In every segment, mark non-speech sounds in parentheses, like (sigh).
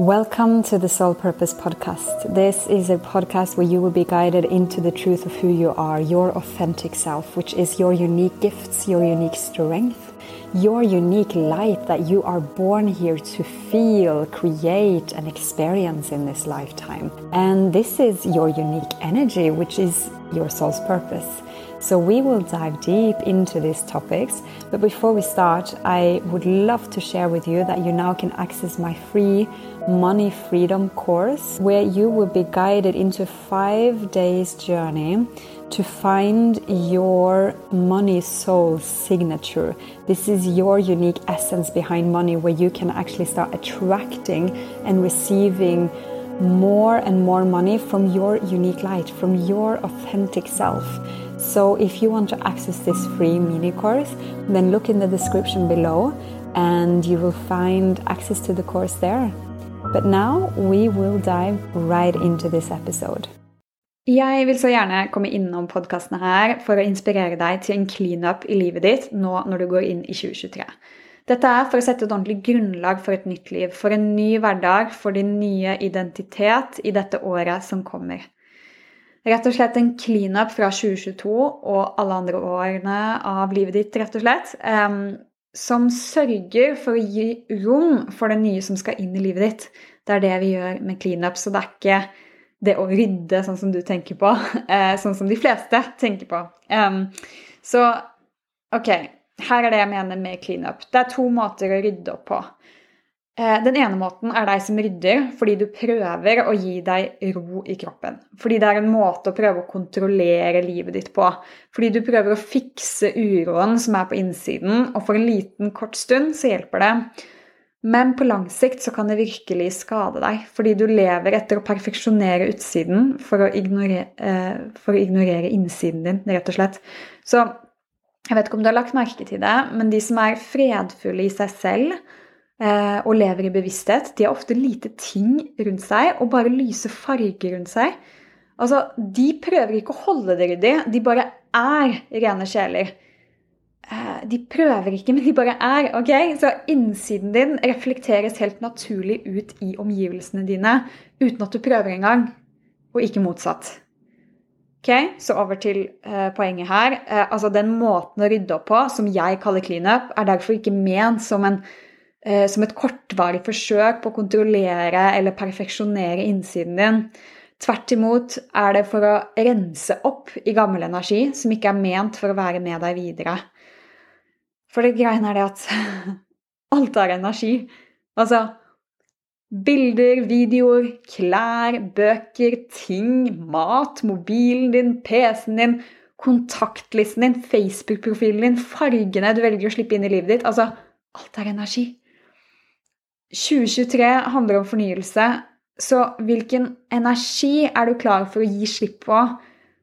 Welcome to the Soul Purpose Podcast. This is a podcast where you will be guided into the truth of who you are, your authentic self, which is your unique gifts, your unique strength, your unique light that you are born here to feel, create, and experience in this lifetime. And this is your unique energy, which is your soul's purpose. So, we will dive deep into these topics. But before we start, I would love to share with you that you now can access my free Money Freedom course, where you will be guided into five days journey to find your money soul signature. This is your unique essence behind money, where you can actually start attracting and receiving more and more money from your unique light, from your authentic self. So, if you want to access this free mini course, then look in the description below and you will find access to the course there. But now we will dive right into this episode. Jeg vil så gjerne komme innom podkastene her for å inspirere deg til en cleanup i livet ditt nå når du går inn i 2023. Dette er for å sette et ordentlig grunnlag for et nytt liv, for en ny hverdag, for din nye identitet i dette året som kommer. Rett og slett en cleanup fra 2022 og alle andre årene av livet ditt, rett og slett. Um, som sørger for å gi rom for det nye som skal inn i livet ditt. Det er det vi gjør med cleanup. Så det er ikke det å rydde sånn som du tenker på, (laughs) eh, sånn som de fleste tenker på. Så ok, her er det jeg mener med cleanup. Det er to måter å rydde opp på. Eh, den ene måten er deg som rydder fordi du prøver å gi deg ro i kroppen. Fordi det er en måte å prøve å kontrollere livet ditt på. Fordi du prøver å fikse uroen som er på innsiden, og for en liten, kort stund så hjelper det. Men på lang sikt så kan det virkelig skade deg, fordi du lever etter å perfeksjonere utsiden for å ignorere, eh, for å ignorere innsiden din, rett og slett. Så jeg vet ikke om du har lagt merke til det, men de som er fredfulle i seg selv, og lever i bevissthet, de har ofte lite ting rundt seg og bare lyse farger rundt seg. Altså, De prøver ikke å holde det ryddig, de bare er rene sjeler. Eh, de prøver ikke, (laughs) men de bare er. ok? Så innsiden din reflekteres helt naturlig ut i omgivelsene dine uten at du prøver engang, og ikke motsatt. Ok, Så over til uh, poenget her. Altså Den måten å rydde opp på, som jeg kaller cleanup, er derfor ikke ment som en eh, som et kortvarig forsøk på å kontrollere eller perfeksjonere innsiden din. Tvert imot er det for å rense opp i gammel energi som ikke er ment for å være med deg videre. For det greiene er det at (laughs) alt er energi. Altså bilder, videoer, klær, bøker, ting, mat, mobilen din, PC-en din, kontaktlisten din, Facebook-profilen din, fargene du velger å slippe inn i livet ditt. Altså, alt er energi. 2023 handler om fornyelse, så hvilken energi er du klar for å gi slipp på?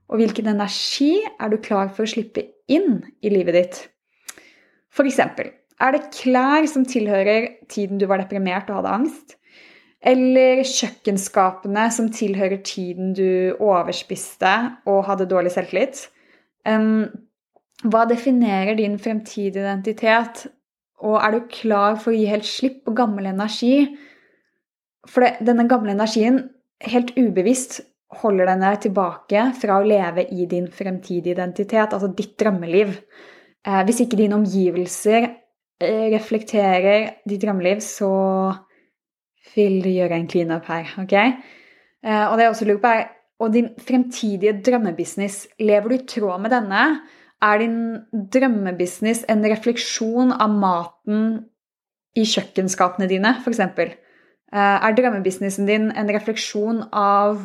Og hvilken energi er du klar for å slippe inn i livet ditt? For eksempel, er det klær som tilhører tiden du var deprimert og hadde angst? Eller kjøkkenskapene som tilhører tiden du overspiste og hadde dårlig selvtillit? hva definerer din fremtidige identitet? Og er du klar for å gi helt slipp på gammel energi? For det, denne gamle energien, helt ubevisst, holder denne tilbake fra å leve i din fremtidige identitet, altså ditt drømmeliv. Eh, hvis ikke dine omgivelser eh, reflekterer ditt drømmeliv, så vil du gjøre en cleanup her. ok? Eh, og det jeg også lurer på, er og din fremtidige drømmebusiness, lever du i tråd med denne? Er din drømmebusiness en refleksjon av maten i kjøkkenskapene dine, f.eks.? Eh, er drømmebusinessen din en refleksjon av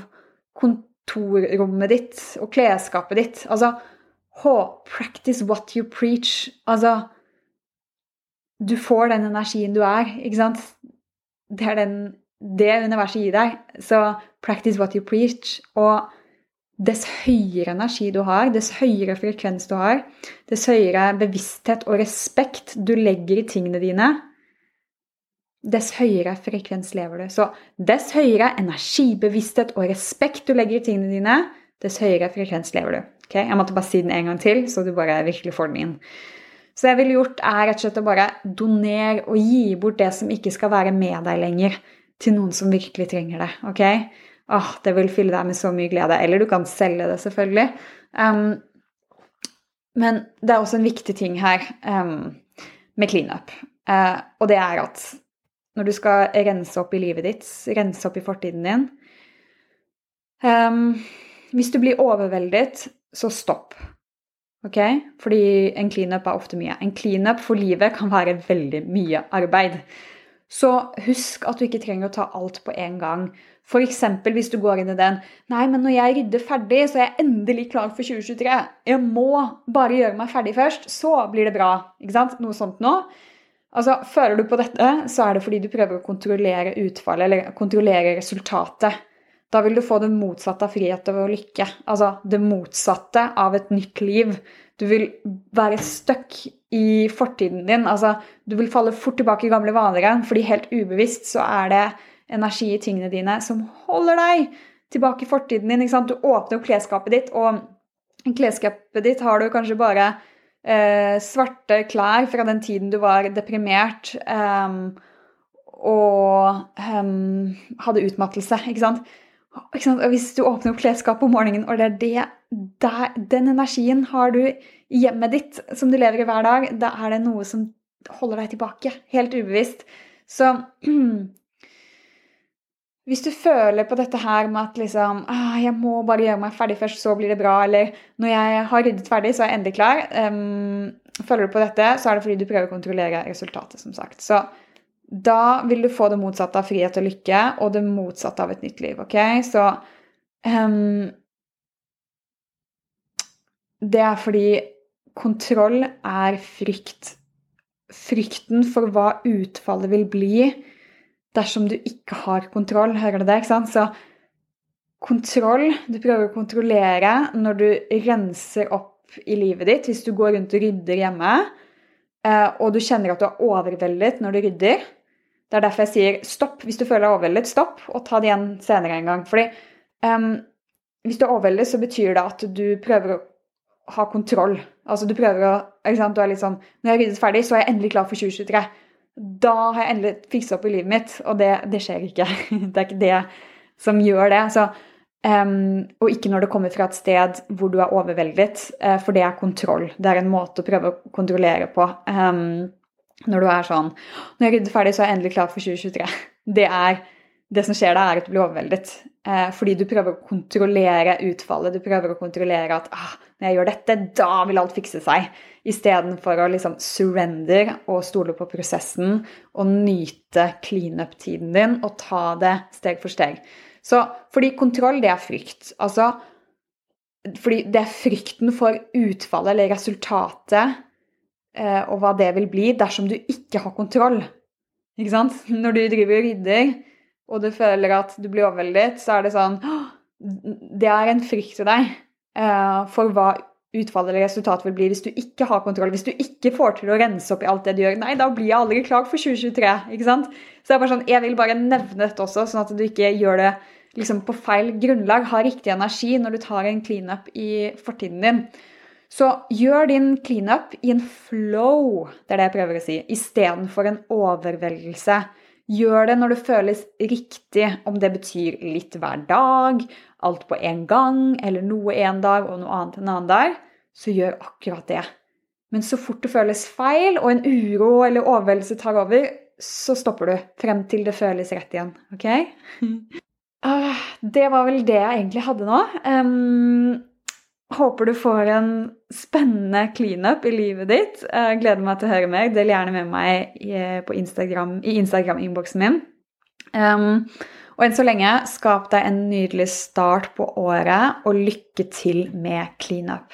kontorrommet ditt og klesskapet ditt? Altså practice what you preach. Altså Du får den energien du er, ikke sant? Det er den, det universet gir deg. Så practice what you preach. Og dess høyere energi du har, dess høyere frekvens du har, dess høyere bevissthet og respekt du legger i tingene dine, dess høyere frekvens lever du. Så dess høyere energibevissthet og respekt du legger i tingene dine, dess høyere frekvens lever du. Okay? Jeg måtte bare si den en gang til, så du bare virkelig får den inn. Så jeg ville gjort, er rett og slett å bare donere og gi bort det som ikke skal være med deg lenger. til noen som virkelig trenger det. ok? Åh, det vil fylle deg med så mye glede. Eller du kan selge det, selvfølgelig. Um, men det er også en viktig ting her um, med cleanup. Uh, og det er at når du skal rense opp i livet ditt, rense opp i fortiden din um, Hvis du blir overveldet, så stopp. Ok? Fordi en cleanup er ofte mye. En cleanup for livet kan være veldig mye arbeid. Så husk at du ikke trenger å ta alt på en gang. F.eks. hvis du går inn i den Nei, men når jeg rydder ferdig, så er jeg endelig klar for 2023. Jeg må bare gjøre meg ferdig først, så blir det bra. Ikke sant? Noe sånt nå. Altså, Føler du på dette, så er det fordi du prøver å kontrollere utfallet, eller kontrollere resultatet. Da vil du få det motsatte av frihet og lykke. Altså det motsatte av et nytt liv. Du vil være stuck i fortiden din. Altså, du vil falle fort tilbake i gamle vaner igjen, fordi helt ubevisst så er det energi i tingene dine som holder deg tilbake i fortiden din. Du åpner opp klesskapet ditt, og klesskapet ditt har du kanskje bare eh, svarte klær fra den tiden du var deprimert eh, og eh, hadde utmattelse. ikke sant? Og hvis du åpner opp klesskapet om morgenen, og det er det, der, den energien har du i hjemmet ditt som du lever i hver dag, da er det noe som holder deg tilbake. Helt ubevisst. Så hvis du føler på dette her med at liksom ah, 'Jeg må bare gjøre meg ferdig først, så blir det bra', eller 'Når jeg har ryddet ferdig, så er jeg endelig klar', um, føler du på dette, så er det fordi du prøver å kontrollere resultatet, som sagt. Så da vil du få det motsatte av frihet og lykke, og det motsatte av et nytt liv. ok? Så um, Det er fordi kontroll er frykt. Frykten for hva utfallet vil bli dersom du ikke har kontroll. Hører du det? ikke sant? Så kontroll Du prøver å kontrollere når du renser opp i livet ditt. Hvis du går rundt og rydder hjemme, eh, og du kjenner at du er overveldet når du rydder, det er derfor jeg sier stopp hvis du føler deg overveldet. Stopp, og ta det igjen senere en gang. Fordi um, hvis du er overveldet, så betyr det at du prøver å ha kontroll. Altså du prøver å ikke sant? Du er litt sånn Når jeg har ryddet ferdig, så er jeg endelig klar for 2023. Da har jeg endelig fiksa opp i livet mitt, og det, det, skjer ikke. (laughs) Det er ikke det som gjør det. Så, um, og ikke når det kommer fra et sted hvor du er overveldet, uh, for det er kontroll. Det er en måte å prøve å kontrollere på. Um, når du er sånn Når jeg rydder ferdig, så er jeg endelig klar for 2023. Det er det som skjer da, er at du blir overveldet. Eh, fordi du prøver å kontrollere utfallet. Du prøver å kontrollere at ah, når jeg gjør dette, da vil alt fikse seg. Istedenfor å liksom surrender og stole på prosessen og nyte cleanup-tiden din og ta det steg for steg. Så fordi kontroll, det er frykt. Altså fordi det er frykten for utfallet eller resultatet Eh, og hva det vil bli dersom du ikke har kontroll. Ikke sant? (laughs) Når du driver og rydder, og du føler at du blir overveldet, så er det sånn Det er en frykt til deg eh, for hva utfallet eller resultatet vil bli hvis du ikke har kontroll. Hvis du ikke får til å rense opp i alt det du gjør. Nei, da blir jeg aldri klar for 2023. ikke sant? Så det er bare sånn, Jeg vil bare nevne dette også, sånn at du ikke gjør det liksom på feil grunnlag. Ha riktig energi når du tar en cleanup i fortiden din. Så gjør din cleanup i en flow, det er det jeg prøver å si, istedenfor en overveldelse. Gjør det når det føles riktig, om det betyr litt hver dag, alt på en gang, eller noe en dag og noe annet en annen dag. Så gjør akkurat det. Men så fort det føles feil, og en uro eller overveldelse tar over, så stopper du frem til det føles rett igjen. Ok? (laughs) Ah, det var vel det jeg egentlig hadde nå. Um, Håper du får en spennende cleanup i livet ditt. Jeg gleder meg til å høre mer. Del gjerne med meg Instagram, i Instagram-innboksen min. Um, og enn så lenge, skap deg en nydelig start på året, og lykke til med cleanup.